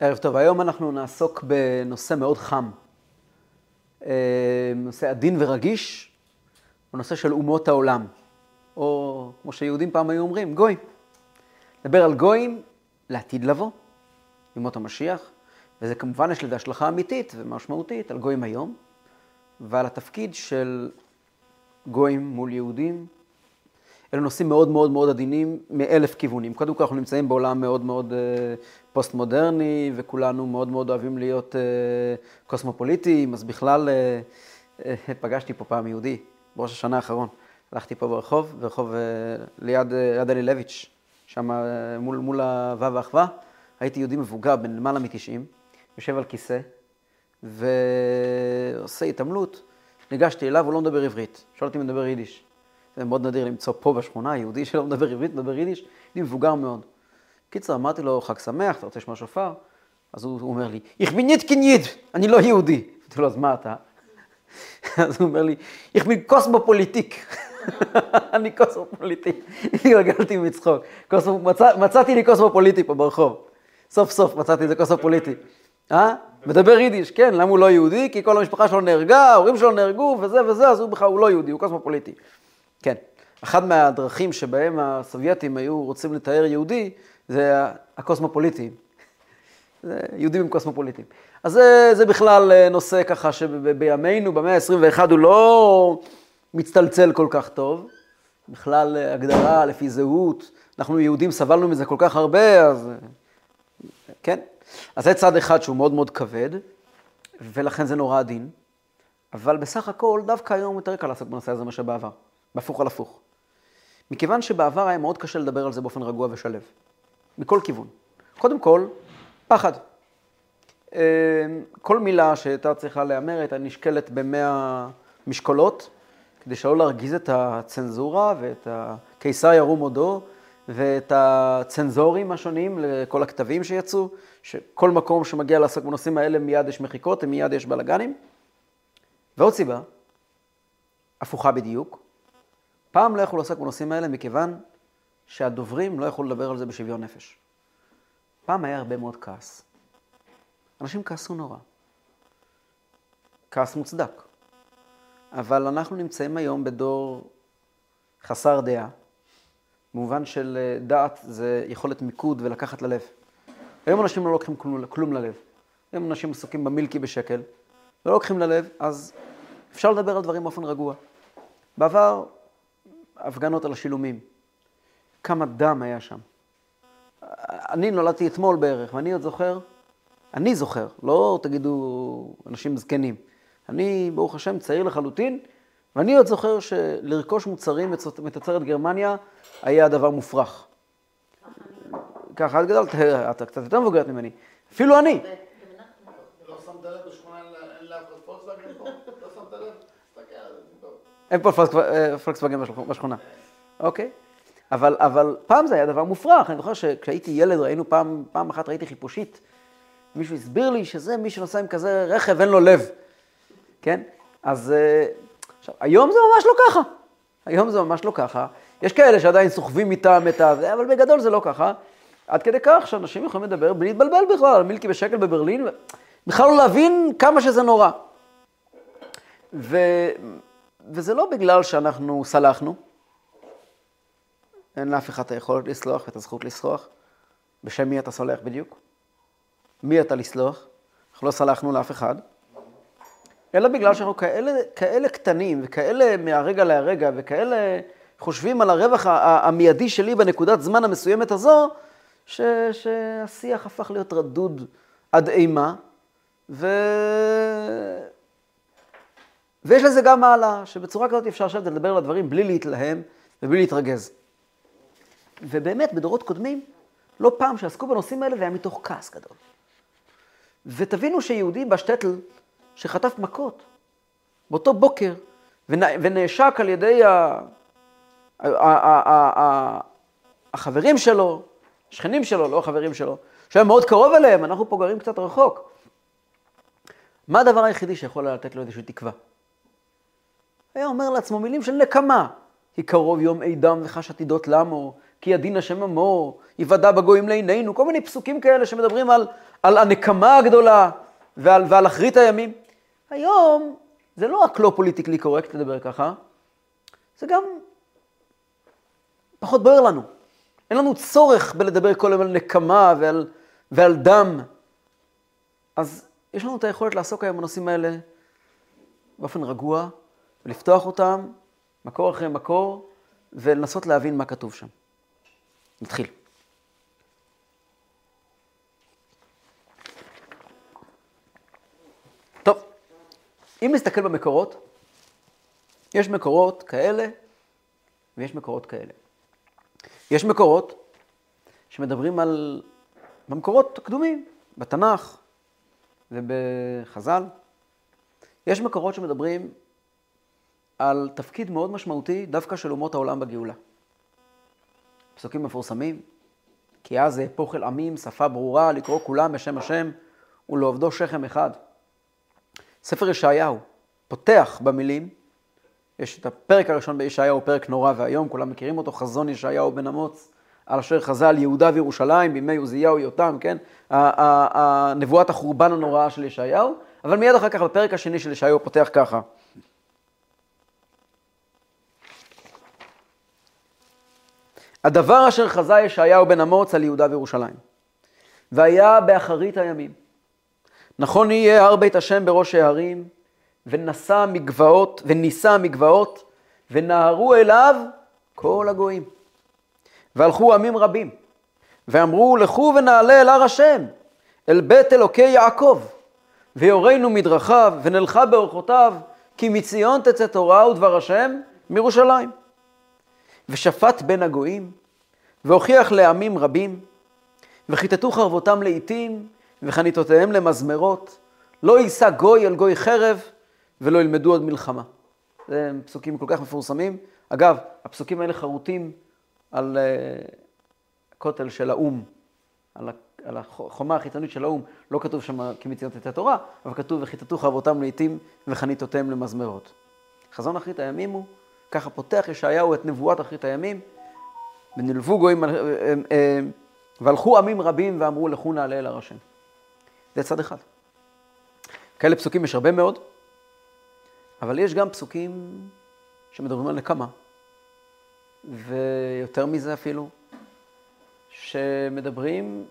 ערב טוב, היום אנחנו נעסוק בנושא מאוד חם. אה, נושא עדין ורגיש, בנושא של אומות העולם. או כמו שיהודים פעם היו אומרים, גויים. נדבר על גויים לעתיד לבוא, ימות המשיח, וזה כמובן יש לזה השלכה אמיתית ומשמעותית על גויים היום, ועל התפקיד של גויים מול יהודים. אלו נושאים מאוד מאוד מאוד עדינים מאלף כיוונים. קודם כל אנחנו נמצאים בעולם מאוד מאוד אה, פוסט-מודרני, וכולנו מאוד מאוד אוהבים להיות אה, קוסמופוליטיים, אז בכלל אה, פגשתי פה פעם יהודי, בראש השנה האחרון. הלכתי פה ברחוב, ברחוב ליד אה, יד אלילביץ', שם מול, מול הו"ו ואחווה, הייתי יהודי מבוגר, בן למעלה מ-90, יושב על כיסא, ועושה התעמלות. ניגשתי אליו, הוא לא מדבר עברית. שואל אותי אם מדבר יידיש. זה מאוד נדיר למצוא פה בשכונה יהודי שלא מדבר עברית, מדבר יידיש, יהודי מבוגר מאוד. קיצר, אמרתי לו, חג שמח, אתה רוצה לשמוע שופר? אז הוא, אומר לי, איך בין נישט קיין ייד, אני לא יהודי. אמרתי לו, אז מה אתה? אז הוא אומר לי, איך בין קאסמאפאליטיק. אני קוסמופוליטי. התגלגלתי מצחוק. מצאתי לי קוסמופוליטי פה ברחוב. סוף סוף מצאתי איזה קוסמופוליטי. אה? מדבר יידיש, כן, למה הוא לא יהודי? כי כל המשפחה שלו נהרגה, ההורים שלו נהרגו, וזה וזה, אז הוא בכלל, הוא לא יהודי, הוא קוסמופוליטי. כן. אחת מהדרכים שבהם הסובייטים היו רוצים לתאר יהודי, זה הקוסמופוליטיים. זה יהודים הם קוסמופוליטיים. אז זה, זה בכלל נושא ככה שבימינו, במאה ה-21, הוא לא מצטלצל כל כך טוב. בכלל הגדרה לפי זהות, אנחנו יהודים סבלנו מזה כל כך הרבה, אז כן. אז זה צד אחד שהוא מאוד מאוד כבד, ולכן זה נורא עדין. אבל בסך הכל, דווקא היום יותר קל לעסוק בנושא הזה מאשר בעבר. בהפוך על הפוך. מכיוון שבעבר היה מאוד קשה לדבר על זה באופן רגוע ושלב. מכל כיוון. קודם כל, פחד. כל מילה שהייתה צריכה להיאמר הייתה נשקלת במאה משקולות, כדי שלא להרגיז את הצנזורה ואת הקיסר ירום הודו ואת הצנזורים השונים לכל הכתבים שיצאו, שכל מקום שמגיע לעסוק בנושאים האלה מיד יש מחיקות ומיד יש בלאגנים. ועוד סיבה, הפוכה בדיוק, פעם לא יכלו לעסוק בנושאים האלה מכיוון שהדוברים לא יכלו לדבר על זה בשוויון נפש. פעם היה הרבה מאוד כעס. אנשים כעסו נורא. כעס מוצדק. אבל אנחנו נמצאים היום בדור חסר דעה. במובן של דעת זה יכולת מיקוד ולקחת ללב. היום אנשים לא לוקחים כלום, כלום ללב. היום אנשים עסוקים במילקי בשקל, לא לוקחים ללב, אז אפשר לדבר על דברים באופן רגוע. בעבר, הפגנות על השילומים. כמה דם היה שם. אני נולדתי אתמול בערך, ואני עוד זוכר, אני זוכר, לא תגידו אנשים זקנים. אני, ברוך השם, צעיר לחלוטין, ואני עוד זוכר שלרכוש מוצרים מתוצרת גרמניה היה דבר מופרך. ככה, את גדלת, אתה קצת יותר מבוגרת ממני. אפילו אני. לא שמת לב בשכונה אין לאף פולקסווגן פה? לא שמת לב? תסתכל על זה, אין פה פולקסווגן בשכונה. אוקיי. אבל, אבל פעם זה היה דבר מופרך. אני זוכר שכשהייתי ילד ראינו פעם, פעם אחת ראיתי חיפושית. מישהו הסביר לי שזה מי שנוסע עם כזה רכב, אין לו לב. כן? אז עכשיו, היום זה ממש לא ככה. היום זה ממש לא ככה. יש כאלה שעדיין סוחבים איתם את ה... אבל בגדול זה לא ככה. עד כדי כך שאנשים יכולים לדבר בלי להתבלבל בכלל על מילקי בשקל בברלין, בכלל לא להבין כמה שזה נורא. ו... וזה לא בגלל שאנחנו סלחנו, אין לאף אחד את היכולת לסלוח ואת הזכות לסלוח. בשם מי אתה סולח בדיוק? מי אתה לסלוח? אנחנו לא סלחנו לאף אחד. אלא בגלל שאנחנו כאלה, כאלה קטנים וכאלה מהרגע להרגע וכאלה חושבים על הרווח המיידי שלי בנקודת זמן המסוימת הזו, ש, שהשיח הפך להיות רדוד עד אימה, ו... ויש לזה גם מעלה, שבצורה כזאת אפשר לשבת לדבר על הדברים בלי להתלהם ובלי להתרגז. ובאמת, בדורות קודמים, לא פעם שעסקו בנושאים האלה, זה היה מתוך כעס גדול. ותבינו שיהודי בשטטל, שחטף מכות, באותו בוקר, ונעשק על ידי ה... החברים שלו, השכנים שלו, לא החברים שלו, שהיה מאוד קרוב אליהם, אנחנו פה גרים קצת רחוק. מה הדבר היחידי שיכול לתת לו איזושהי תקווה? היה אומר לעצמו מילים של נקמה, כי קרוב יום עידם וחש עתידות למו, כי ידין השם עמו, יוודע בגויים לעינינו, כל מיני פסוקים כאלה שמדברים על, על הנקמה הגדולה ועל, ועל אחרית הימים. היום זה לא רק לא פוליטיקלי קורקט לדבר ככה, זה גם פחות בוער לנו. אין לנו צורך בלדבר כל היום על נקמה ועל, ועל דם. אז יש לנו את היכולת לעסוק היום בנושאים האלה באופן רגוע, ולפתוח אותם מקור אחרי מקור, ולנסות להבין מה כתוב שם. נתחיל. טוב, אם נסתכל במקורות, יש מקורות כאלה ויש מקורות כאלה. יש מקורות שמדברים על, במקורות הקדומים, בתנ"ך ובחז"ל, יש מקורות שמדברים על תפקיד מאוד משמעותי דווקא של אומות העולם בגאולה. פסוקים מפורסמים, כי אז אהפוך אל עמים, שפה ברורה, לקרוא כולם בשם השם ולעובדו שכם אחד. ספר ישעיהו פותח במילים, יש את הפרק הראשון בישעיהו, פרק נורא ואיום, כולם מכירים אותו, חזון ישעיהו בן אמוץ, על אשר חזה על יהודה וירושלים בימי עוזיהו יותם, כן? נבואת החורבן הנוראה של ישעיהו, אבל מיד אחר כך בפרק השני של ישעיהו פותח ככה. הדבר אשר חזה ישעיהו בן אמוץ על יהודה וירושלים. והיה באחרית הימים. נכון יהיה הר בית השם בראש ההרים, ונשא מגבעות, ונישא מגבעות, ונהרו אליו כל הגויים. והלכו עמים רבים, ואמרו לכו ונעלה אל הר השם, אל בית אלוקי יעקב, ויורנו מדרכיו, ונלכה באורחותיו, כי מציון תצא תורה ודבר השם מירושלים. ושפט בין הגויים, והוכיח לעמים רבים, וכיתתו חרבותם לעיתים, וחניתותיהם למזמרות, לא יישא גוי אל גוי חרב, ולא ילמדו עוד מלחמה. זה פסוקים כל כך מפורסמים. אגב, הפסוקים האלה חרוטים על uh, הכותל של האו"ם, על, על החומה החיצונית של האו"ם. לא כתוב שם כי מציון תצא תורה, אבל כתוב וכיתתו חרבותם לעיתים וחניתותיהם למזמרות. חזון אחרית הימים הוא, ככה פותח ישעיהו את נבואת אחרית הימים, ונלוו גויים, אה, אה, והלכו עמים רבים ואמרו לכו נעלה אל הר השם. זה צד אחד. כאלה פסוקים יש הרבה מאוד, אבל יש גם פסוקים שמדברים על נקמה, ויותר מזה אפילו, שמדברים,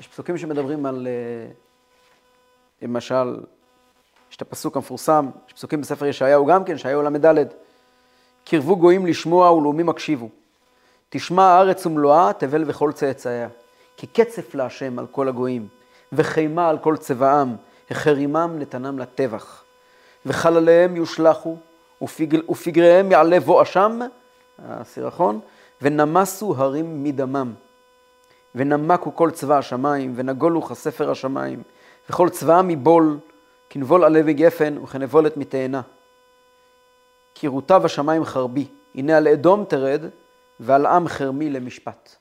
יש פסוקים שמדברים על, אה, למשל, יש את הפסוק המפורסם, יש פסוקים בספר ישעיהו גם כן, ישעיהו ל"ד, קרבו גויים לשמוע ולאומים הקשיבו. תשמע הארץ ומלואה, תבל וכל צאצאיה. כי קצף להשם על כל הגויים, וחימה על כל צבעם, החרימם נתנם לטבח. וחלליהם יושלכו, ופגר, ופגריהם יעלה בואשם, הסירחון, ונמסו הרים מדמם. ונמקו כל צבא השמיים, ונגולו כספר השמיים, וכל צבאם מבול, כנבול עלה וגפן, וכנבולת מתאנה. כי רוטב השמיים חרבי, הנה על אדום תרד, ועל עם חרמי למשפט.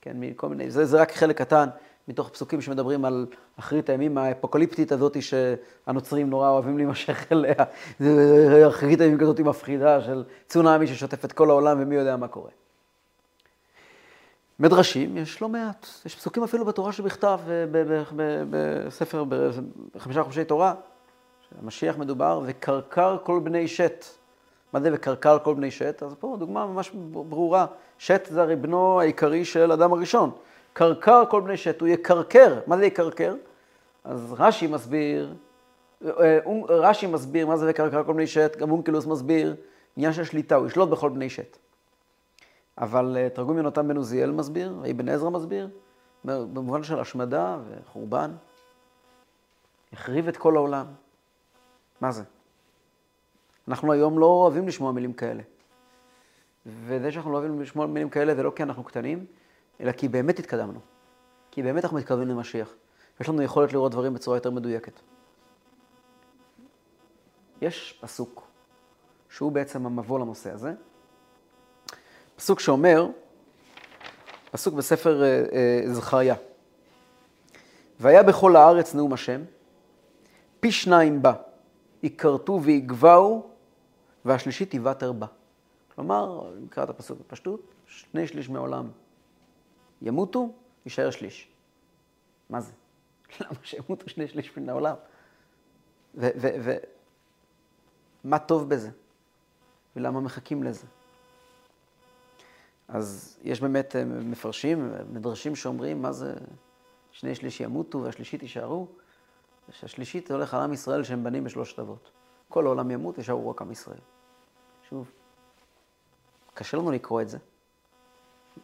כן, מכל מיני, זה, זה רק חלק קטן מתוך פסוקים שמדברים על אחרית הימים האפוקליפטית הזאת שהנוצרים נורא אוהבים להימשך אליה. זה אחרית הימים כזאת מפחידה של צונאמי ששוטף את כל העולם ומי יודע מה קורה. מדרשים יש לא מעט, יש פסוקים אפילו בתורה שבכתב, בספר, בחמישה חומשי תורה, המשיח מדובר, וקרקר כל בני שת. מה זה וקרקר כל בני שת? אז פה דוגמה ממש ברורה. שת זה הרי בנו העיקרי של אדם הראשון. קרקר כל בני שת, הוא יקרקר. מה זה יקרקר? אז רש"י מסביר, אה, רש"י מסביר מה זה וקרקר כל בני שת, גם אונקלוס מסביר, עניין של שליטה, הוא ישלוט בכל בני שת. אבל אה, תרגום יונתן בן עוזיאל מסביר, אבן עזרא מסביר, במובן של השמדה וחורבן. החריב את כל העולם. מה זה? אנחנו היום לא אוהבים לשמוע מילים כאלה. וזה שאנחנו לא אוהבים לשמוע מילים כאלה זה לא כי אנחנו קטנים, אלא כי באמת התקדמנו. כי באמת אנחנו מתקרבים למשיח. יש לנו יכולת לראות דברים בצורה יותר מדויקת. יש פסוק שהוא בעצם המבוא לנושא הזה. פסוק שאומר, פסוק בספר אה, אה, זכריה, והיה בכל הארץ נאום השם, פי שניים בה, יכרתו ויגבהו והשלישית תיוותר בה. כלומר, נקרא את הפסוק בפשטות, שני שליש מהעולם ימותו, יישאר שליש. מה זה? למה שימותו שני שליש מן העולם? ומה טוב בזה? ולמה מחכים לזה? אז יש באמת אה, מפרשים, מדרשים שאומרים, מה זה שני שליש ימותו והשלישית יישארו? שהשלישית הולך על עם ישראל שהם בנים בשלושת אבות. כל העולם ימות, יישארו רק עם ישראל. שוב, קשה לנו לקרוא את זה.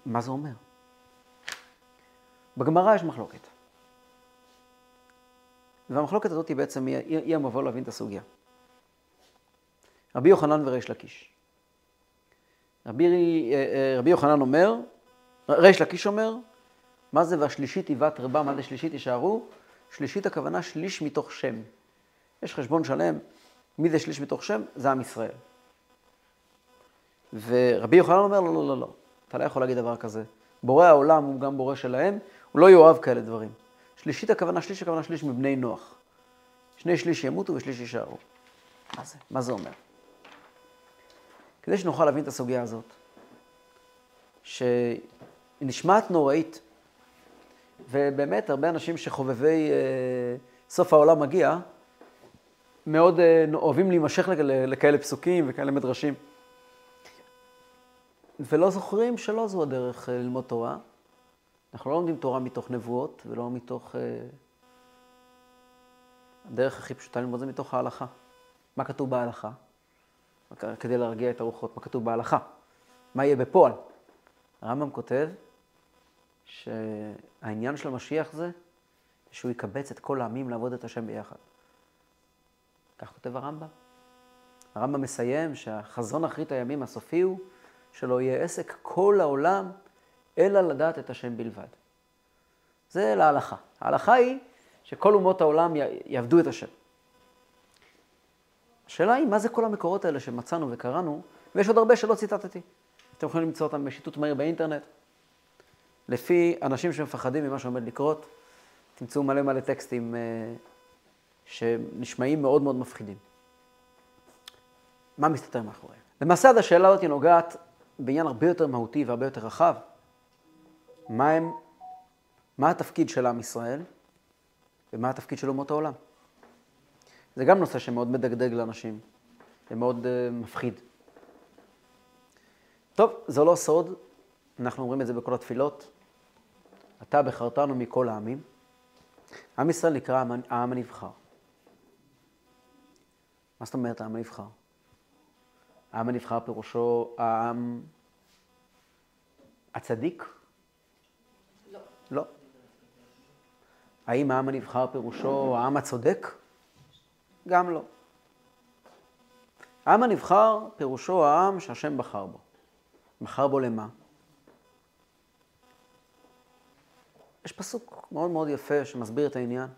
מה זה אומר? בגמרא יש מחלוקת. והמחלוקת הזאת היא בעצם, היא, היא המבוא להבין את הסוגיה. רבי יוחנן וריש לקיש. רבי, אה, אה, רבי יוחנן אומר, ריש לקיש אומר, מה זה והשלישית היבת רבה, מה זה שלישית יישארו? שלישית הכוונה שליש מתוך שם. יש חשבון שלם, מי זה שליש מתוך שם? זה עם ישראל. ורבי יוחנן אומר, לא, לא, לא, לא, אתה לא יכול להגיד דבר כזה. בורא העולם הוא גם בורא שלהם, הוא לא יאהב כאלה דברים. שלישית הכוונה, שליש הכוונה שליש מבני נוח. שני שליש ימותו ושליש יישארו. מה זה? מה זה אומר? כדי שנוכל להבין את הסוגיה הזאת, שהיא נשמעת נוראית, ובאמת הרבה אנשים שחובבי אה, סוף העולם מגיע, מאוד אה, אוהבים להימשך לכאלה פסוקים וכאלה מדרשים. ולא זוכרים שלא זו הדרך אה, ללמוד תורה. אנחנו לא לומדים תורה מתוך נבואות ולא מתוך... אה, הדרך הכי פשוטה ללמוד זה מתוך ההלכה. מה כתוב בהלכה? כדי להרגיע את הרוחות, מה כתוב בהלכה? מה יהיה בפועל? הרמב"ם כותב שהעניין של המשיח זה שהוא יקבץ את כל העמים לעבוד את השם ביחד. כך כותב הרמב"ם. הרמב"ם מסיים שהחזון אחרית הימים הסופי הוא שלא יהיה עסק כל העולם, אלא לדעת את השם בלבד. זה להלכה. ההלכה היא שכל אומות העולם יעבדו את השם. השאלה היא, מה זה כל המקורות האלה שמצאנו וקראנו, ויש עוד הרבה שלא ציטטתי. אתם יכולים למצוא אותם בשיטוט מהיר באינטרנט. לפי אנשים שמפחדים ממה שעומד לקרות, תמצאו מלא מלא טקסטים אה, שנשמעים מאוד מאוד מפחידים. מה מסתתר מאחוריהם? למעשה, עד השאלה הזאת נוגעת בעניין הרבה יותר מהותי והרבה יותר רחב. מה, הם, מה התפקיד של עם ישראל ומה התפקיד של אומות העולם. זה גם נושא שמאוד מדגדג לאנשים ומאוד uh, מפחיד. טוב, זה לא סוד, אנחנו אומרים את זה בכל התפילות. אתה בחרתנו מכל העמים. עם ישראל נקרא העם הנבחר. מה זאת אומרת העם הנבחר? העם הנבחר פירושו העם הצדיק? לא. לא. האם העם הנבחר פירושו העם הצודק? גם לא. העם הנבחר פירושו העם שהשם בחר בו. בחר בו למה? יש פסוק מאוד מאוד יפה שמסביר את העניין.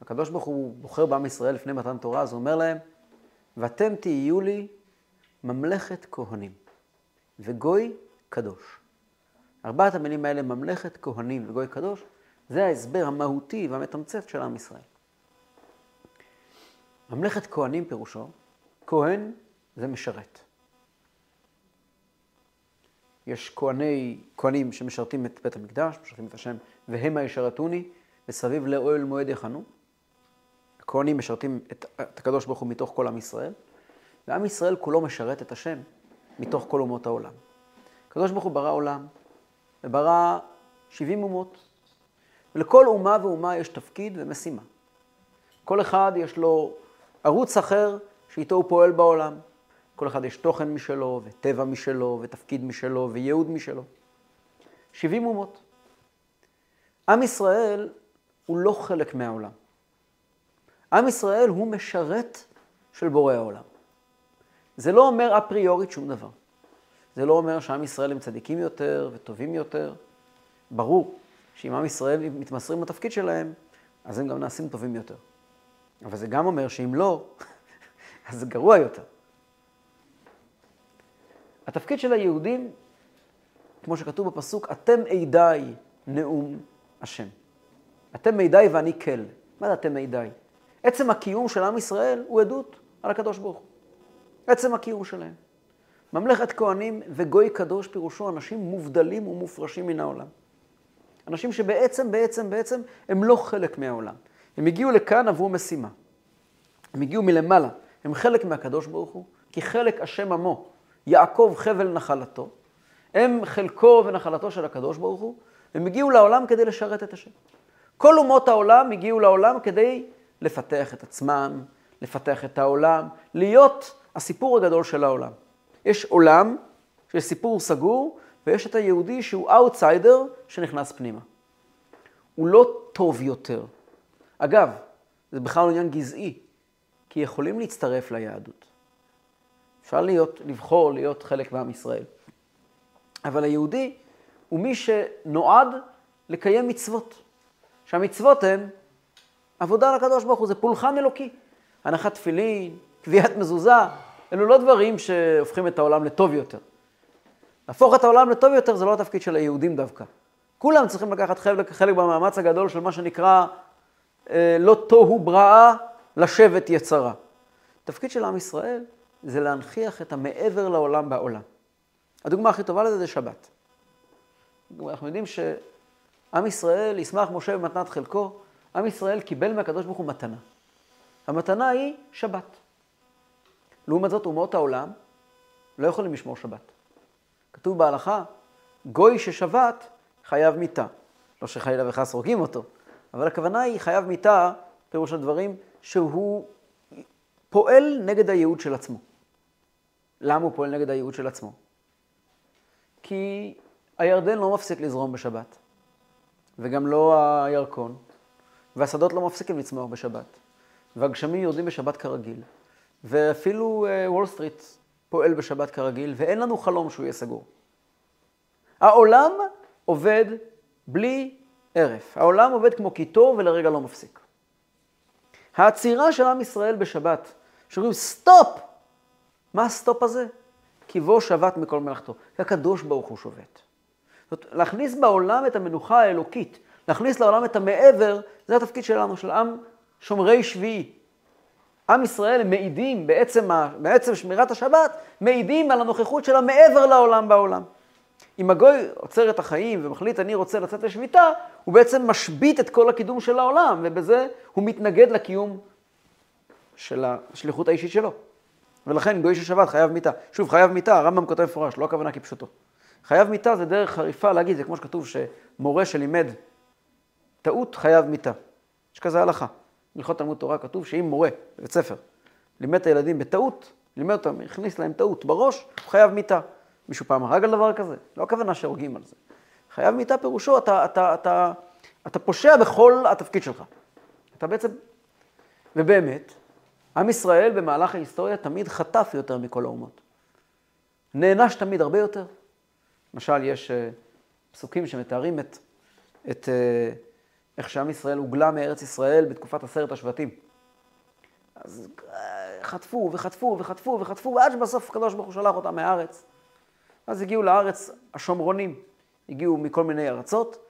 הקדוש ברוך הוא בוחר בעם ישראל לפני מתן תורה, אז הוא אומר להם, ואתם תהיו לי ממלכת כהנים וגוי קדוש. ארבעת המילים האלה, ממלכת כהנים וגוי קדוש, זה ההסבר המהותי והמתמצת של עם ישראל. ממלכת כהנים פירושו, כהן זה משרת. יש כהני, כהנים שמשרתים את בית המקדש, משרתים את השם, והמה ישרתוני, וסביב לאוהל מועד יחנו. הכהנים משרתים את, את הקדוש ברוך הוא מתוך כל עם ישראל, ועם ישראל כולו משרת את השם מתוך כל אומות העולם. הקדוש ברוך הוא ברא עולם, וברא 70 אומות, ולכל אומה ואומה יש תפקיד ומשימה. כל אחד יש לו ערוץ אחר שאיתו הוא פועל בעולם. כל אחד יש תוכן משלו, וטבע משלו, ותפקיד משלו, וייעוד משלו. 70 אומות. עם ישראל הוא לא חלק מהעולם. עם ישראל הוא משרת של בורא העולם. זה לא אומר אפריורית שום דבר. זה לא אומר שעם ישראל הם צדיקים יותר וטובים יותר. ברור שאם עם ישראל מתמסרים לתפקיד שלהם, אז הם גם נעשים טובים יותר. אבל זה גם אומר שאם לא, אז זה גרוע יותר. התפקיד של היהודים, כמו שכתוב בפסוק, אתם עדיי נאום השם. אתם מידי ואני כל. מה זה אתם מידי? עצם הקיום של עם ישראל הוא עדות על הקדוש ברוך הוא. עצם הקיום שלהם. ממלכת כהנים וגוי קדוש פירושו אנשים מובדלים ומופרשים מן העולם. אנשים שבעצם, בעצם, בעצם, הם לא חלק מהעולם. הם הגיעו לכאן עבור משימה. הם הגיעו מלמעלה, הם חלק מהקדוש ברוך הוא, כי חלק השם עמו, יעקב חבל נחלתו. הם חלקו ונחלתו של הקדוש ברוך הוא, הם הגיעו לעולם כדי לשרת את השם. כל אומות העולם הגיעו לעולם כדי לפתח את עצמם, לפתח את העולם, להיות הסיפור הגדול של העולם. יש עולם, שיש סיפור סגור, ויש את היהודי שהוא אאוטסיידר שנכנס פנימה. הוא לא טוב יותר. אגב, זה בכלל עניין גזעי, כי יכולים להצטרף ליהדות. אפשר להיות, לבחור להיות חלק מעם ישראל. אבל היהודי הוא מי שנועד לקיים מצוות. שהמצוות הן עבודה לקדוש ברוך הוא, זה פולחן אלוקי. הנחת תפילין, קביעת מזוזה, אלו לא דברים שהופכים את העולם לטוב יותר. להפוך את העולם לטוב יותר זה לא התפקיד של היהודים דווקא. כולם צריכים לקחת חלק, חלק במאמץ הגדול של מה שנקרא אה, לא תוהו בראה, לשבת יצרה. התפקיד של עם ישראל זה להנכיח את המעבר לעולם בעולם. הדוגמה הכי טובה לזה זה שבת. אנחנו יודעים שעם ישראל ישמח משה במתנת חלקו, עם ישראל קיבל מהקדוש ברוך הוא מתנה. המתנה היא שבת. לעומת זאת, אומות העולם לא יכולים לשמור שבת. כתוב בהלכה, גוי ששבת חייב מיתה. לא שחלילה וחס הורגים אותו, אבל הכוונה היא חייב מיתה, פירוש הדברים, שהוא פועל נגד הייעוד של עצמו. למה הוא פועל נגד הייעוד של עצמו? כי הירדן לא מפסיק לזרום בשבת, וגם לא הירקון, והשדות לא מפסיקים לצמוח בשבת, והגשמים יורדים בשבת כרגיל, ואפילו אה, וול סטריט פועל בשבת כרגיל, ואין לנו חלום שהוא יהיה סגור. העולם עובד בלי הרף. העולם עובד כמו קיטור ולרגע לא מפסיק. העצירה של עם ישראל בשבת, שאומרים stop! מה ה stop הזה? כי בו שבת מכל מלאכתו. הקדוש ברוך הוא שובת. זאת להכניס בעולם את המנוחה האלוקית, להכניס לעולם את המעבר, זה התפקיד שלנו, של עם שומרי שביעי. עם ישראל מעידים, בעצם, בעצם שמירת השבת, מעידים על הנוכחות שלה מעבר לעולם בעולם. אם הגוי עוצר את החיים ומחליט אני רוצה לצאת לשביתה, הוא בעצם משבית את כל הקידום של העולם, ובזה הוא מתנגד לקיום של השליחות האישית שלו. ולכן גוי של שבת חייב מיתה. שוב, חייב מיתה, הרמב"ם כותב מפורש, לא הכוונה כפשוטו. חייב מיתה זה דרך חריפה להגיד, זה כמו שכתוב שמורה שלימד טעות חייב מיתה. יש כזה הלכה. בהלכות תלמוד תורה כתוב שאם מורה בבית ספר לימד את הילדים בטעות, לימד אותם, הכניס להם טעות בראש, הוא חייב מיתה. מישהו פעם הרג על דבר כזה? לא הכוונה שהורגים על זה. חייב מיתה פירושו, אתה, אתה, אתה, אתה פושע בכל התפקיד שלך. אתה בעצם... ובאמת, עם ישראל במהלך ההיסטוריה תמיד חטף יותר מכל האומות. נענש תמיד הרבה יותר. למשל, יש uh, פסוקים שמתארים את, את uh, איך שעם ישראל הוגלה מארץ ישראל בתקופת עשרת השבטים. אז uh, חטפו וחטפו וחטפו וחטפו, ועד שבסוף הקדוש ברוך הוא שלח אותם מהארץ. אז הגיעו לארץ השומרונים, הגיעו מכל מיני ארצות.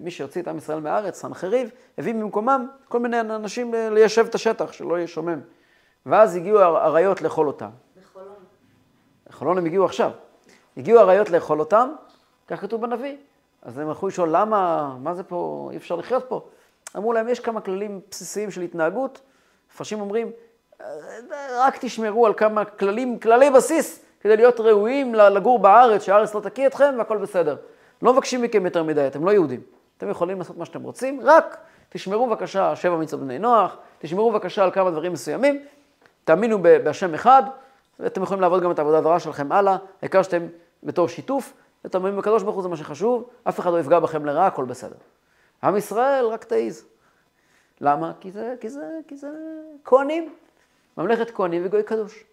מי שהוציא את עם ישראל מהארץ, סנחריב, הביא במקומם כל מיני אנשים ליישב את השטח, שלא יהיה שומם. ואז הגיעו אריות לאכול אותם. בחולון. לחולון הם הגיעו עכשיו. הגיעו אריות לאכול אותם, כך כתוב בנביא. אז הם הלכו לשאול, למה, מה זה פה, אי אפשר לחיות פה. אמרו להם, יש כמה כללים בסיסיים של התנהגות. מפרשים אומרים, רק תשמרו על כמה כללים, כללי בסיס, כדי להיות ראויים לגור בארץ, שהארץ לא תקיא אתכם והכל בסדר. לא מבקשים מכם יותר מדי, אתם לא יהודים. אתם יכולים לעשות מה שאתם רוצים, רק תשמרו בבקשה שבע מצוות בני נוח, תשמרו בבקשה על כמה דברים מסוימים, תאמינו בהשם אחד, ואתם יכולים לעבוד גם את העבודה הזרה שלכם הלאה, העיקר שאתם בתור שיתוף, אתם אומרים בקדוש ברוך הוא זה מה שחשוב, אף אחד לא יפגע בכם לרעה, הכל בסדר. עם ישראל, רק תעיז. למה? כי זה, כי זה, כי זה כהנים. ממלכת כהנים וגוי קדוש.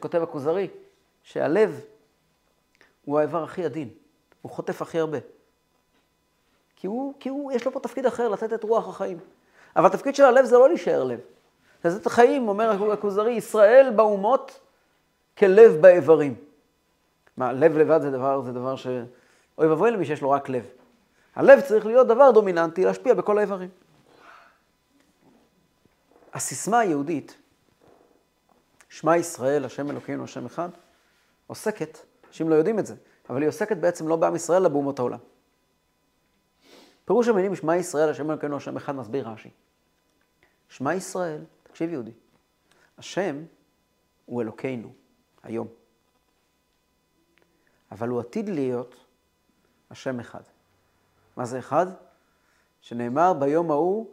כותב הכוזרי, שהלב הוא האיבר הכי עדין. הוא חוטף הכי הרבה. כי הוא, כי הוא, יש לו פה תפקיד אחר, לתת את רוח החיים. אבל התפקיד של הלב זה לא להישאר לב. לתת החיים, אומר הכוזרי, ישראל באומות כלב באיברים. מה, לב לבד זה דבר, זה דבר ש... אוי ואבוי למי שיש לו רק לב. הלב צריך להיות דבר דומיננטי, להשפיע בכל האיברים. הסיסמה היהודית, שמע ישראל, השם אלוקינו, השם אחד, עוסקת, אנשים לא יודעים את זה, אבל היא עוסקת בעצם לא בעם ישראל, אלא באומות העולם. פירוש המילים שמע ישראל, השם אלוקינו, השם אחד, מסביר רש"י. שמע ישראל, תקשיב יהודי, השם הוא אלוקינו, היום. אבל הוא עתיד להיות השם אחד. מה זה אחד? שנאמר ביום ההוא,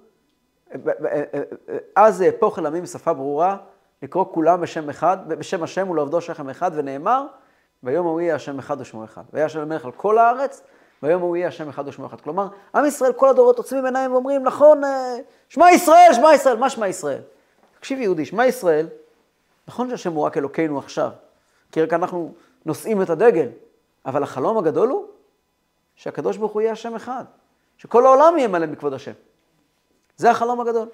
אז אהפוך אל עמים בשפה ברורה, לקרוא כולם בשם אחד, בשם השם ולעובדו שכם אחד, ונאמר, ביום ההוא יהיה השם אחד ושמו אחד. והיה השם המלך על כל הארץ, ביום ההוא יהיה השם אחד ושמו אחד. כלומר, עם ישראל, כל הדורות עוצמים עיניים ואומרים, נכון, אה, שמע ישראל, שמע ישראל, מה שמע ישראל? תקשיב יהודי, שמע ישראל, נכון שהשם הוא רק אלוקינו עכשיו, כי רק אנחנו נושאים את הדגל, אבל החלום הגדול הוא שהקדוש ברוך הוא יהיה השם אחד, שכל העולם יהיה מלא מכבוד השם. זה החלום הגדול.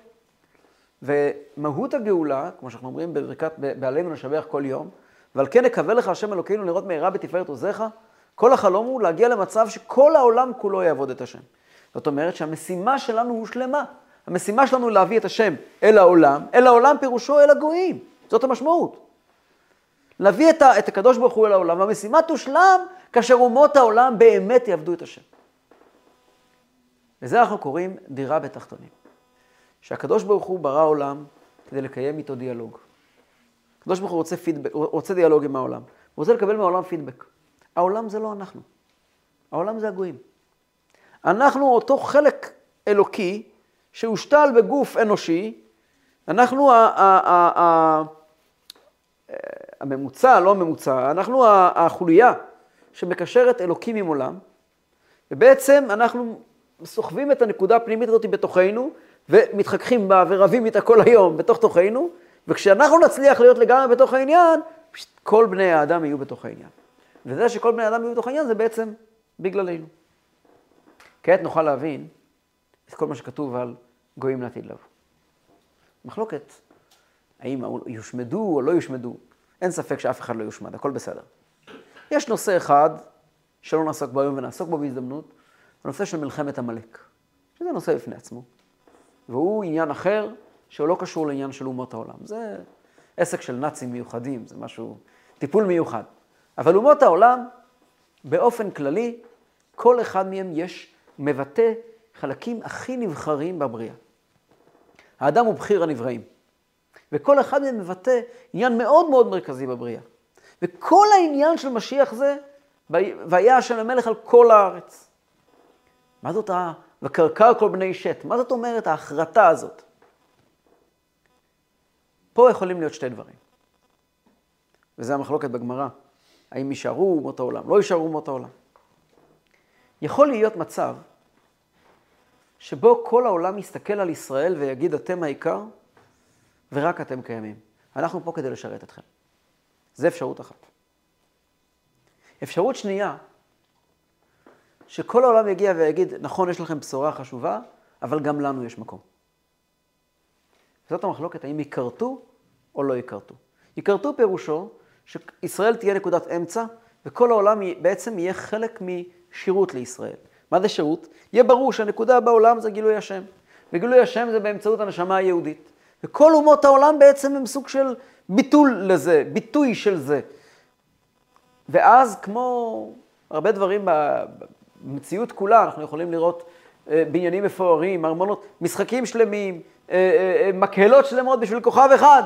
ומהות הגאולה, כמו שאנחנו אומרים בברכת, בעלינו נשבח כל יום, ועל כן נקווה לך השם אלוקינו לראות מהרה בתפארת עוזיך, כל החלום הוא להגיע למצב שכל העולם כולו יעבוד את השם. זאת אומרת שהמשימה שלנו הושלמה. המשימה שלנו להביא את השם אל העולם, אל העולם פירושו אל הגויים. זאת המשמעות. להביא את, ה, את הקדוש ברוך הוא אל העולם, והמשימה תושלם כאשר אומות העולם באמת יעבדו את השם. לזה אנחנו קוראים דירה בתחתונים. שהקדוש ברוך הוא ברא עולם כדי לקיים איתו דיאלוג. הקדוש ברוך הוא רוצה, פידבק, רוצה דיאלוג עם העולם. הוא רוצה לקבל מהעולם פידבק. העולם זה לא אנחנו. העולם זה הגויים. אנחנו אותו חלק אלוקי שהושתל בגוף אנושי, אנחנו ה- הממוצע, לא הממוצע, אנחנו החוליה שמקשרת אלוקים עם עולם, ובעצם אנחנו סוחבים את הנקודה הפנימית הזאת בתוכנו, ומתחככים בה ורבים איתה כל היום בתוך תוכנו, וכשאנחנו נצליח להיות לגמרי בתוך העניין, כל בני האדם יהיו בתוך העניין. וזה שכל בני האדם יהיו בתוך העניין זה בעצם בגללנו. כעת נוכל להבין את כל מה שכתוב על גויים לעתיד לבוא. מחלוקת, האם יושמדו או לא יושמדו, אין ספק שאף אחד לא יושמד, הכל בסדר. יש נושא אחד שלא נעסוק בו היום ונעסוק בו בהזדמנות, הנושא של מלחמת עמלק, שזה נושא בפני עצמו. והוא עניין אחר שהוא לא קשור לעניין של אומות העולם. זה עסק של נאצים מיוחדים, זה משהו, טיפול מיוחד. אבל אומות העולם, באופן כללי, כל אחד מהם יש, מבטא חלקים הכי נבחרים בבריאה. האדם הוא בחיר הנבראים. וכל אחד מהם מבטא עניין מאוד מאוד מרכזי בבריאה. וכל העניין של משיח זה, והיה השם המלך על כל הארץ. מה זאת ה... וקרקר כל בני שת? מה זאת אומרת ההחרטה הזאת? פה יכולים להיות שתי דברים. וזה המחלוקת בגמרא. האם יישארו אומות העולם, לא יישארו אומות העולם. יכול להיות מצב שבו כל העולם יסתכל על ישראל ויגיד, אתם העיקר, ורק אתם קיימים. אנחנו פה כדי לשרת אתכם. זו אפשרות אחת. אפשרות שנייה, שכל העולם יגיע ויגיד, נכון, יש לכם בשורה חשובה, אבל גם לנו יש מקום. זאת המחלוקת, האם ייכרתו או לא ייכרתו. ייכרתו פירושו שישראל תהיה נקודת אמצע, וכל העולם בעצם יהיה חלק משירות לישראל. מה זה שירות? יהיה ברור שהנקודה בעולם זה גילוי השם. וגילוי השם זה באמצעות הנשמה היהודית. וכל אומות העולם בעצם הם סוג של ביטול לזה, ביטוי של זה. ואז כמו הרבה דברים במציאות כולה, אנחנו יכולים לראות אה, בניינים מפוארים, ארמונות, משחקים שלמים, אה, אה, מקהלות שלמות בשביל כוכב אחד.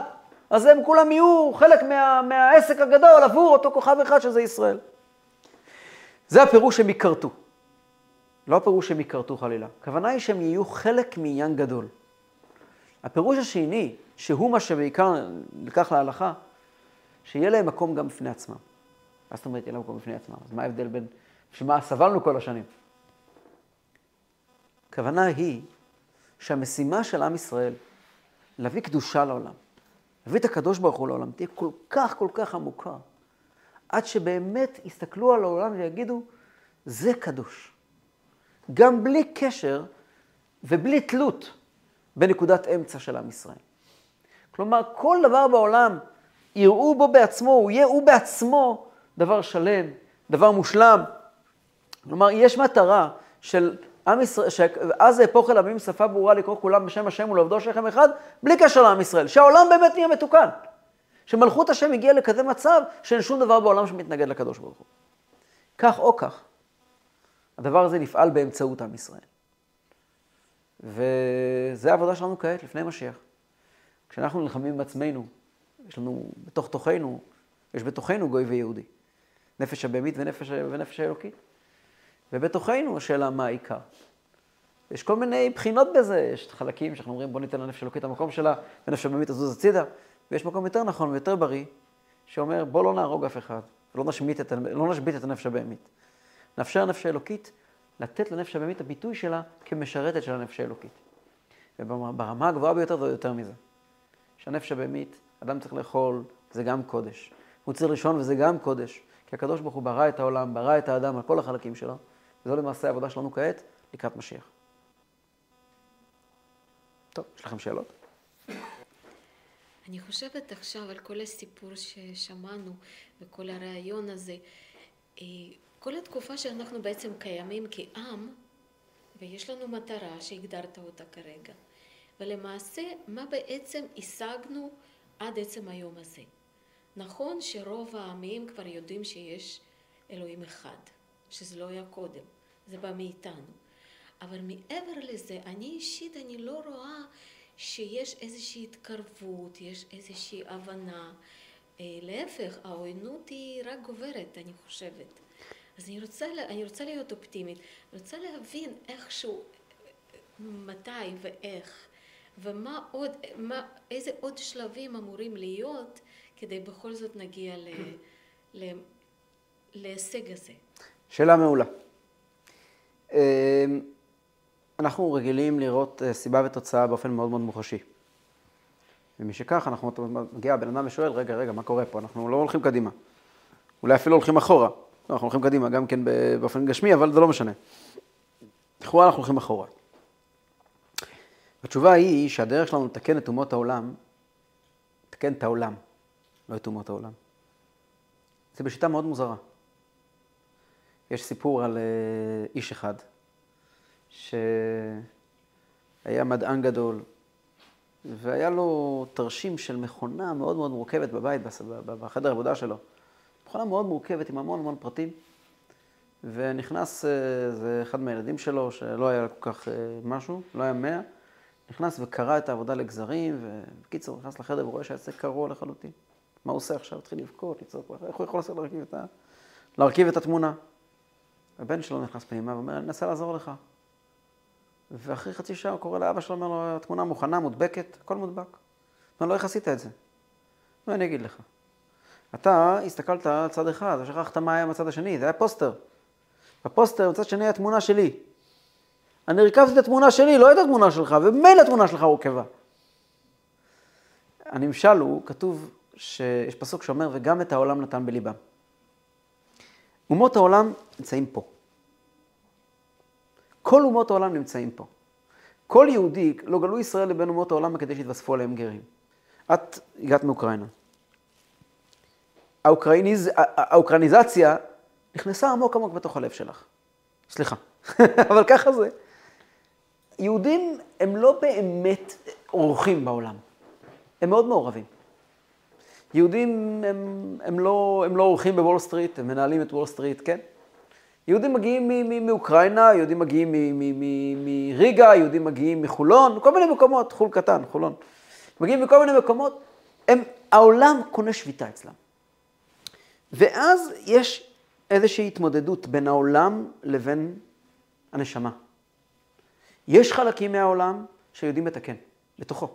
אז הם כולם יהיו חלק מה, מהעסק הגדול עבור אותו כוכב אחד שזה ישראל. זה הפירוש שהם ייכרתו. לא הפירוש שהם ייכרתו חלילה. הכוונה היא שהם יהיו חלק מעניין גדול. הפירוש השני, שהוא מה שבעיקר נלקח להלכה, שיהיה להם מקום גם בפני עצמם. מה זאת אומרת, יהיה להם מקום בפני עצמם? אז מה ההבדל בין, בשביל מה סבלנו כל השנים? הכוונה היא שהמשימה של עם ישראל, להביא קדושה לעולם, להביא את הקדוש ברוך הוא לעולם, תהיה כל כך כל כך עמוקה, עד שבאמת יסתכלו על העולם ויגידו, זה קדוש. גם בלי קשר ובלי תלות בנקודת אמצע של עם ישראל. כלומר, כל דבר בעולם, יראו בו בעצמו, הוא יהיה הוא בעצמו דבר שלם, דבר מושלם. כלומר, יש מטרה של עם ישראל, שאז אל עמים שפה ברורה לקרוא כולם בשם השם ולעובדו שכם אחד, בלי קשר לעם ישראל, שהעולם באמת נהיה מתוקן. שמלכות השם הגיעה לכזה מצב שאין שום דבר בעולם שמתנגד לקדוש ברוך הוא. כך או כך, הדבר הזה נפעל באמצעות עם ישראל. וזה העבודה שלנו כעת, לפני משיח. כשאנחנו נלחמים עם עצמנו, יש לנו בתוך תוכנו, יש בתוכנו גוי ויהודי. נפש הבהמית ונפש, ונפש האלוקית. ובתוכנו השאלה מה העיקר. יש כל מיני בחינות בזה, יש חלקים שאנחנו אומרים בוא ניתן לנפש האלוקית את המקום שלה, ונפש הבהמית תזוז הצידה, ויש מקום יותר נכון ויותר בריא, שאומר בוא לא נהרוג אף אחד, ולא נשבית את, לא נשבית את הנפש הבהמית. נאפשר לנפש האלוקית לתת לנפש הבהמית הביטוי שלה כמשרתת של הנפש האלוקית. וברמה הגבוהה ביותר זה יותר מזה. שהנפש הבהמית, אדם צריך לאכול, זה גם קודש. הוא צריך לישון וזה גם קודש. כי הקדוש ברוך הוא ברא את העולם, ברא את האדם על כל החלקים שלו, וזו למעשה העבודה שלנו כעת לקראת משיח. טוב, יש לכם שאלות? אני חושבת עכשיו על כל הסיפור ששמענו וכל הרעיון הזה. כל התקופה שאנחנו בעצם קיימים כעם, ויש לנו מטרה שהגדרת אותה כרגע, ולמעשה מה בעצם השגנו עד עצם היום הזה. נכון שרוב העמים כבר יודעים שיש אלוהים אחד, שזה לא היה קודם, זה בא מאיתנו. אבל מעבר לזה, אני אישית, אני לא רואה שיש איזושהי התקרבות, יש איזושהי הבנה. אה, להפך, העוינות היא רק גוברת, אני חושבת. אז אני רוצה, אני רוצה להיות אופטימית, אני רוצה להבין איכשהו, מתי ואיך, ומה עוד, מה, איזה עוד שלבים אמורים להיות כדי בכל זאת נגיע ל, ל, להישג הזה. שאלה מעולה. אמ, אנחנו רגילים לראות אה, סיבה ותוצאה באופן מאוד מאוד מוחשי. ומשכך, אנחנו מגיע הבן אדם ושואל, רגע, רגע, מה קורה פה? אנחנו לא הולכים קדימה. אולי אפילו הולכים אחורה. לא, אנחנו הולכים קדימה, גם כן באופן גשמי, אבל זה לא משנה. לכאורה אנחנו הולכים אחורה. התשובה היא שהדרך שלנו לתקן את אומות העולם, לתקן את העולם, לא את אומות העולם. זה בשיטה מאוד מוזרה. יש סיפור על אה, איש אחד, שהיה מדען גדול, והיה לו תרשים של מכונה מאוד מאוד מורכבת בבית, בחדר העבודה שלו. מכונה מאוד מורכבת עם המון המון פרטים. ונכנס, אה, זה אחד מהילדים שלו, שלא היה כל כך אה, משהו, לא היה מאה, נכנס וקרע את העבודה לגזרים, ובקיצור, נכנס לחדר ורואה שהעסק קרוע לחלוטין. מה הוא עושה עכשיו? התחיל לבכות, לצעוק, איך הוא יכול להרכיב את, ה... להרכיב את התמונה? הבן שלו נכנס פנימה ואומר, אני אנסה לעזור לך. ואחרי חצי שעה הוא קורא לאבא שלו, אומר לו, התמונה מוכנה, מודבקת, הכל מודבק. אומר לו, איך עשית את זה? מה אני אגיד לך? אתה הסתכלת על צד אחד, ושכחת מה היה בצד השני, זה היה פוסטר. בפוסטר, בצד שני, התמונה שלי. אני הרכבתי את התמונה שלי, לא את התמונה שלך, ומילא התמונה שלך הורכבה. הנמשל הוא, כתוב שיש פסוק שאומר, וגם את העולם נתן בליבם. אומות העולם נמצאים פה. כל אומות העולם נמצאים פה. כל יהודי, לא גלו ישראל לבין אומות העולם כדי שיתווספו עליהם גרים. את הגעת מאוקראינה. האוקראיניז, האוקראיניזציה נכנסה עמוק עמוק בתוך הלב שלך. סליחה, אבל ככה זה. יהודים הם לא באמת אורחים בעולם, הם מאוד מעורבים. יהודים הם, הם, לא, הם לא אורחים בוול סטריט, הם מנהלים את וול סטריט, כן? יהודים מגיעים מאוקראינה, יהודים מגיעים מריגה, יהודים מגיעים מחולון, כל מיני מקומות, חור קטן, חולון. מגיעים מכל מיני מקומות, הם, העולם קונה שביתה אצלם. ואז יש איזושהי התמודדות בין העולם לבין הנשמה. יש חלקים מהעולם שיודעים לתקן, לתוכו.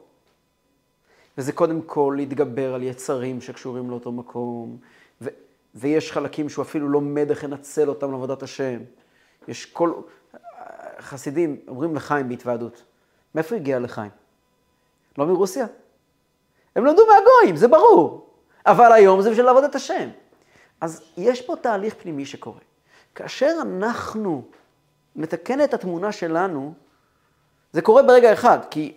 וזה קודם כל להתגבר על יצרים שקשורים לאותו מקום, ו- ויש חלקים שהוא אפילו לומד איך לנצל אותם לעבודת השם. יש כל... חסידים אומרים לחיים בהתוועדות. מאיפה הגיע לחיים? לא מרוסיה. הם למדו מהגויים, זה ברור. אבל היום זה בשביל לעבוד את השם. אז יש פה תהליך פנימי שקורה. כאשר אנחנו נתקן את התמונה שלנו, זה קורה ברגע אחד, כי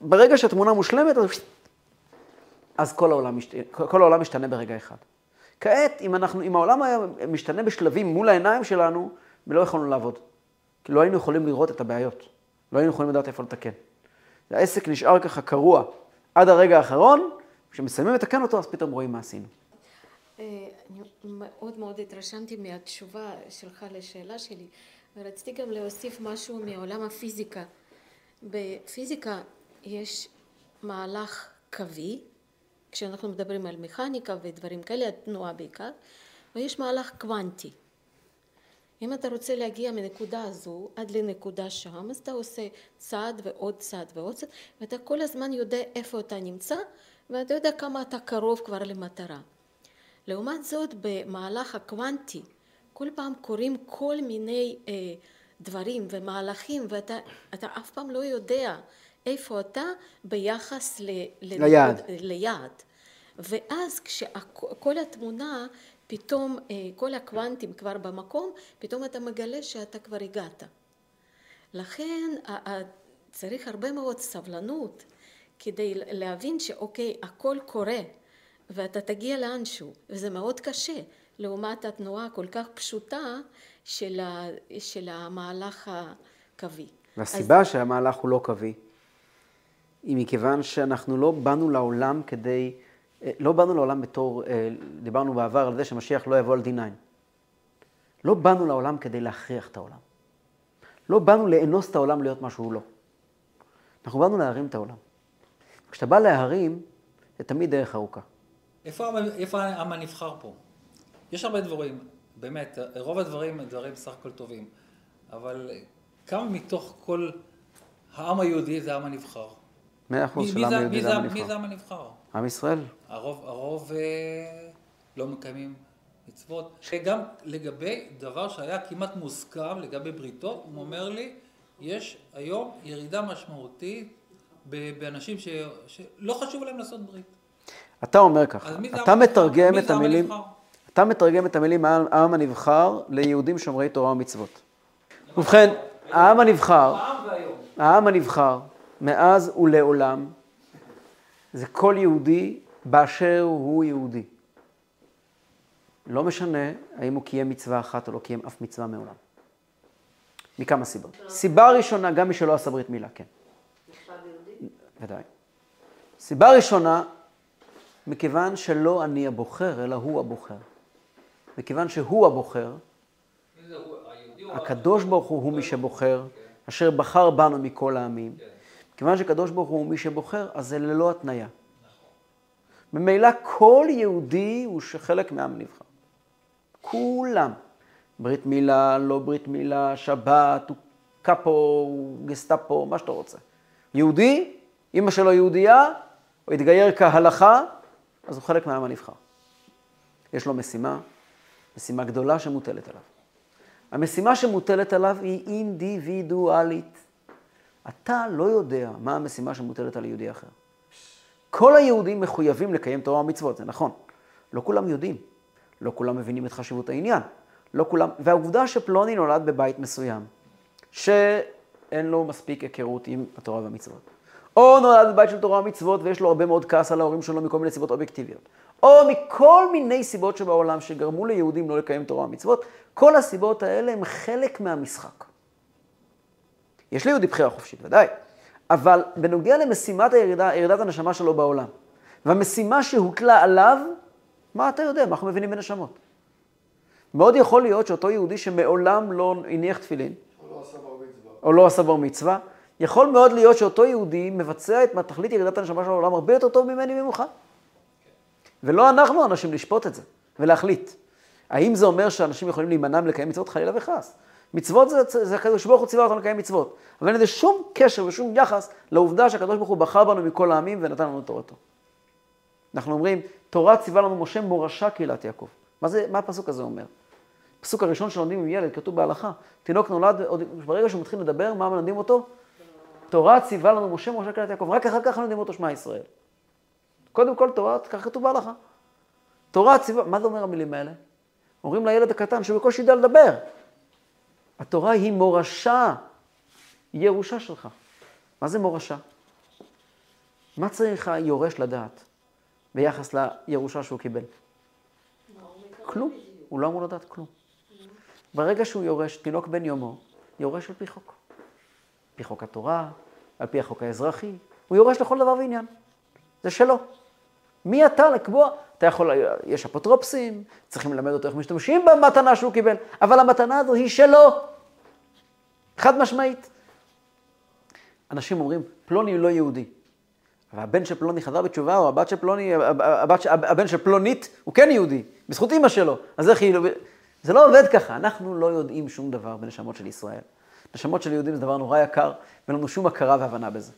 ברגע שהתמונה מושלמת, אז, אז כל, העולם משת... כל העולם משתנה ברגע אחד. כעת, אם, אנחנו, אם העולם היה משתנה בשלבים מול העיניים שלנו, ולא יכולנו לעבוד. כי לא היינו יכולים לראות את הבעיות. לא היינו יכולים לדעת איפה לתקן. העסק נשאר ככה קרוע עד הרגע האחרון, כשמסיימים לתקן אותו, אז פתאום רואים מה עשינו. אה, אני מאוד מאוד התרשמתי מהתשובה שלך לשאלה שלי, ורציתי גם להוסיף משהו מעולם הפיזיקה. בפיזיקה יש מהלך קווי, כשאנחנו מדברים על מכניקה ודברים כאלה, התנועה בעיקר, ויש מהלך קוונטי. אם אתה רוצה להגיע מנקודה הזו עד לנקודה שם, אז אתה עושה צעד ועוד צעד ועוד צעד, ואתה כל הזמן יודע איפה אתה נמצא, ואתה יודע כמה אתה קרוב כבר למטרה. לעומת זאת, במהלך הקוונטי, כל פעם קורים כל מיני אה, דברים ומהלכים, ואתה אף פעם לא יודע איפה אתה ביחס ל, ליעד. ליעד. ואז כשכל התמונה פתאום אה, כל הקוונטים כבר במקום, פתאום אתה מגלה שאתה כבר הגעת. לכן צריך הרבה מאוד סבלנות כדי להבין שאוקיי, הכל קורה ואתה תגיע לאנשהו, וזה מאוד קשה, לעומת התנועה הכל כך פשוטה של, ה, של המהלך הקווי. והסיבה אז... שהמהלך הוא לא קווי, היא מכיוון שאנחנו לא באנו לעולם כדי לא באנו לעולם בתור, אה, דיברנו בעבר על זה שמשיח לא יבוא על D9. לא באנו לעולם כדי להכריח את העולם. לא באנו לאנוס את העולם להיות מה שהוא לא. אנחנו באנו להרים את העולם. כשאתה בא להרים, זה תמיד דרך ארוכה. איפה, איפה העם הנבחר פה? יש הרבה דברים, באמת, רוב הדברים הם דברים סך הכל טובים, אבל כמה מתוך כל העם היהודי זה העם הנבחר? מאה אחוז של העם היהודי זה העם הנבחר. מי זה העם הנבחר? עם ישראל. הרוב, הרוב אה, לא מקיימים מצוות. שגם לגבי דבר שהיה כמעט מוסכם, לגבי בריתות, הוא אומר לי, יש היום ירידה משמעותית באנשים ש, שלא חשוב להם לעשות ברית. אתה אומר ככה, אתה מתרגם את המילים, אתה מתרגם את המילים העם הנבחר ליהודים שומרי תורה ומצוות. ובכן, העם הנבחר, העם הנבחר, מאז ולעולם, זה כל יהודי באשר הוא יהודי. לא משנה האם הוא קיים מצווה אחת או לא קיים אף מצווה מעולם. מכמה סיבות. סיבה ראשונה, גם מי שלא עשה ברית מילה, כן. ודאי. סיבה ראשונה, מכיוון שלא אני הבוחר, אלא הוא הבוחר. מכיוון שהוא הבוחר, הקדוש ברוך הוא הוא מי שבוחר, אשר בחר בנו מכל העמים. כיוון שקדוש ברוך הוא מי שבוחר, אז זה ללא התניה. ממילא כל יהודי הוא חלק מהעם הנבחר. כולם. ברית מילה, לא ברית מילה, שבת, הוא קאפו, הוא גסטאפו, מה שאתה רוצה. יהודי, אמא שלו יהודייה, הוא התגייר כהלכה, אז הוא חלק מהעם הנבחר. יש לו משימה, משימה גדולה שמוטלת עליו. המשימה שמוטלת עליו היא אינדיבידואלית. אתה לא יודע מה המשימה שמוטלת על יהודי אחר. כל היהודים מחויבים לקיים תורה ומצוות, זה נכון. לא כולם יודעים, לא כולם מבינים את חשיבות העניין. לא כולם, והעובדה שפלוני נולד בבית מסוים, שאין לו מספיק היכרות עם התורה והמצוות. או נולד בבית של תורה ומצוות ויש לו הרבה מאוד כעס על ההורים שלו מכל מיני סיבות אובייקטיביות. או מכל מיני סיבות שבעולם שגרמו ליהודים לא לקיים תורה ומצוות, כל הסיבות האלה הם חלק מהמשחק. יש ליהודי בחירה חופשית, ודאי. אבל בנוגע למשימת הירידה, ירידת הנשמה שלו בעולם, והמשימה שהוטלה עליו, מה אתה יודע? מה אנחנו מבינים בנשמות? מאוד יכול להיות שאותו יהודי שמעולם לא הניח תפילין, או לא עשה בר מצווה, יכול מאוד להיות שאותו יהודי מבצע את תכלית ירידת הנשמה של העולם הרבה יותר טוב ממני ממך. ולא אנחנו אנשים לשפוט את זה ולהחליט. האם זה אומר שאנשים יכולים להימנע מלקיים מצוות חלילה וחס? מצוות זה, זה הקדוש ברוך הוא ציווה אותנו לקיים מצוות. אבל אין לזה שום קשר ושום יחס לעובדה שהקדוש ברוך הוא בחר בנו מכל העמים ונתן לנו תורתו. אנחנו אומרים, תורה ציווה לנו משה מורשה קהילת יעקב. מה, זה, מה הפסוק הזה אומר? הפסוק הראשון שלומדים עם ילד, כתוב בהלכה, תינוק נולד, ברגע שהוא מתחיל לדבר, מה מלמדים אותו? תורה ציווה לנו משה מורשה קהילת יעקב, רק אחר כך מלמדים אותו שמע ישראל. קודם כל תורה, כך כתוב בהלכה. תורה ציווה, מה זה אומר המילים האלה? אומרים לילד הקטן שהוא בקושי יודע לדבר. התורה היא מורשה, היא ירושה שלך. מה זה מורשה? מה צריך היורש לדעת ביחס לירושה שהוא קיבל? כלום, הוא לא אמור לדעת כלום. ברגע שהוא יורש, תינוק בן יומו, יורש על פי חוק. על פי חוק התורה, על פי החוק האזרחי, הוא יורש לכל דבר ועניין. זה שלו. מי אתה לקבוע? אתה יכול, יש אפוטרופסים, צריכים ללמד אותו איך משתמשים במתנה שהוא קיבל, אבל המתנה הזו היא שלו. חד משמעית. אנשים אומרים, פלוני לא יהודי. והבן של פלוני חזר בתשובה, או הבת של פלוני, הבת, הבן של פלונית, הוא כן יהודי, בזכות אימא שלו. אז איך היא... זה לא עובד ככה, אנחנו לא יודעים שום דבר בנשמות של ישראל. נשמות של יהודים זה דבר נורא יקר, ואין לנו שום הכרה והבנה בזה.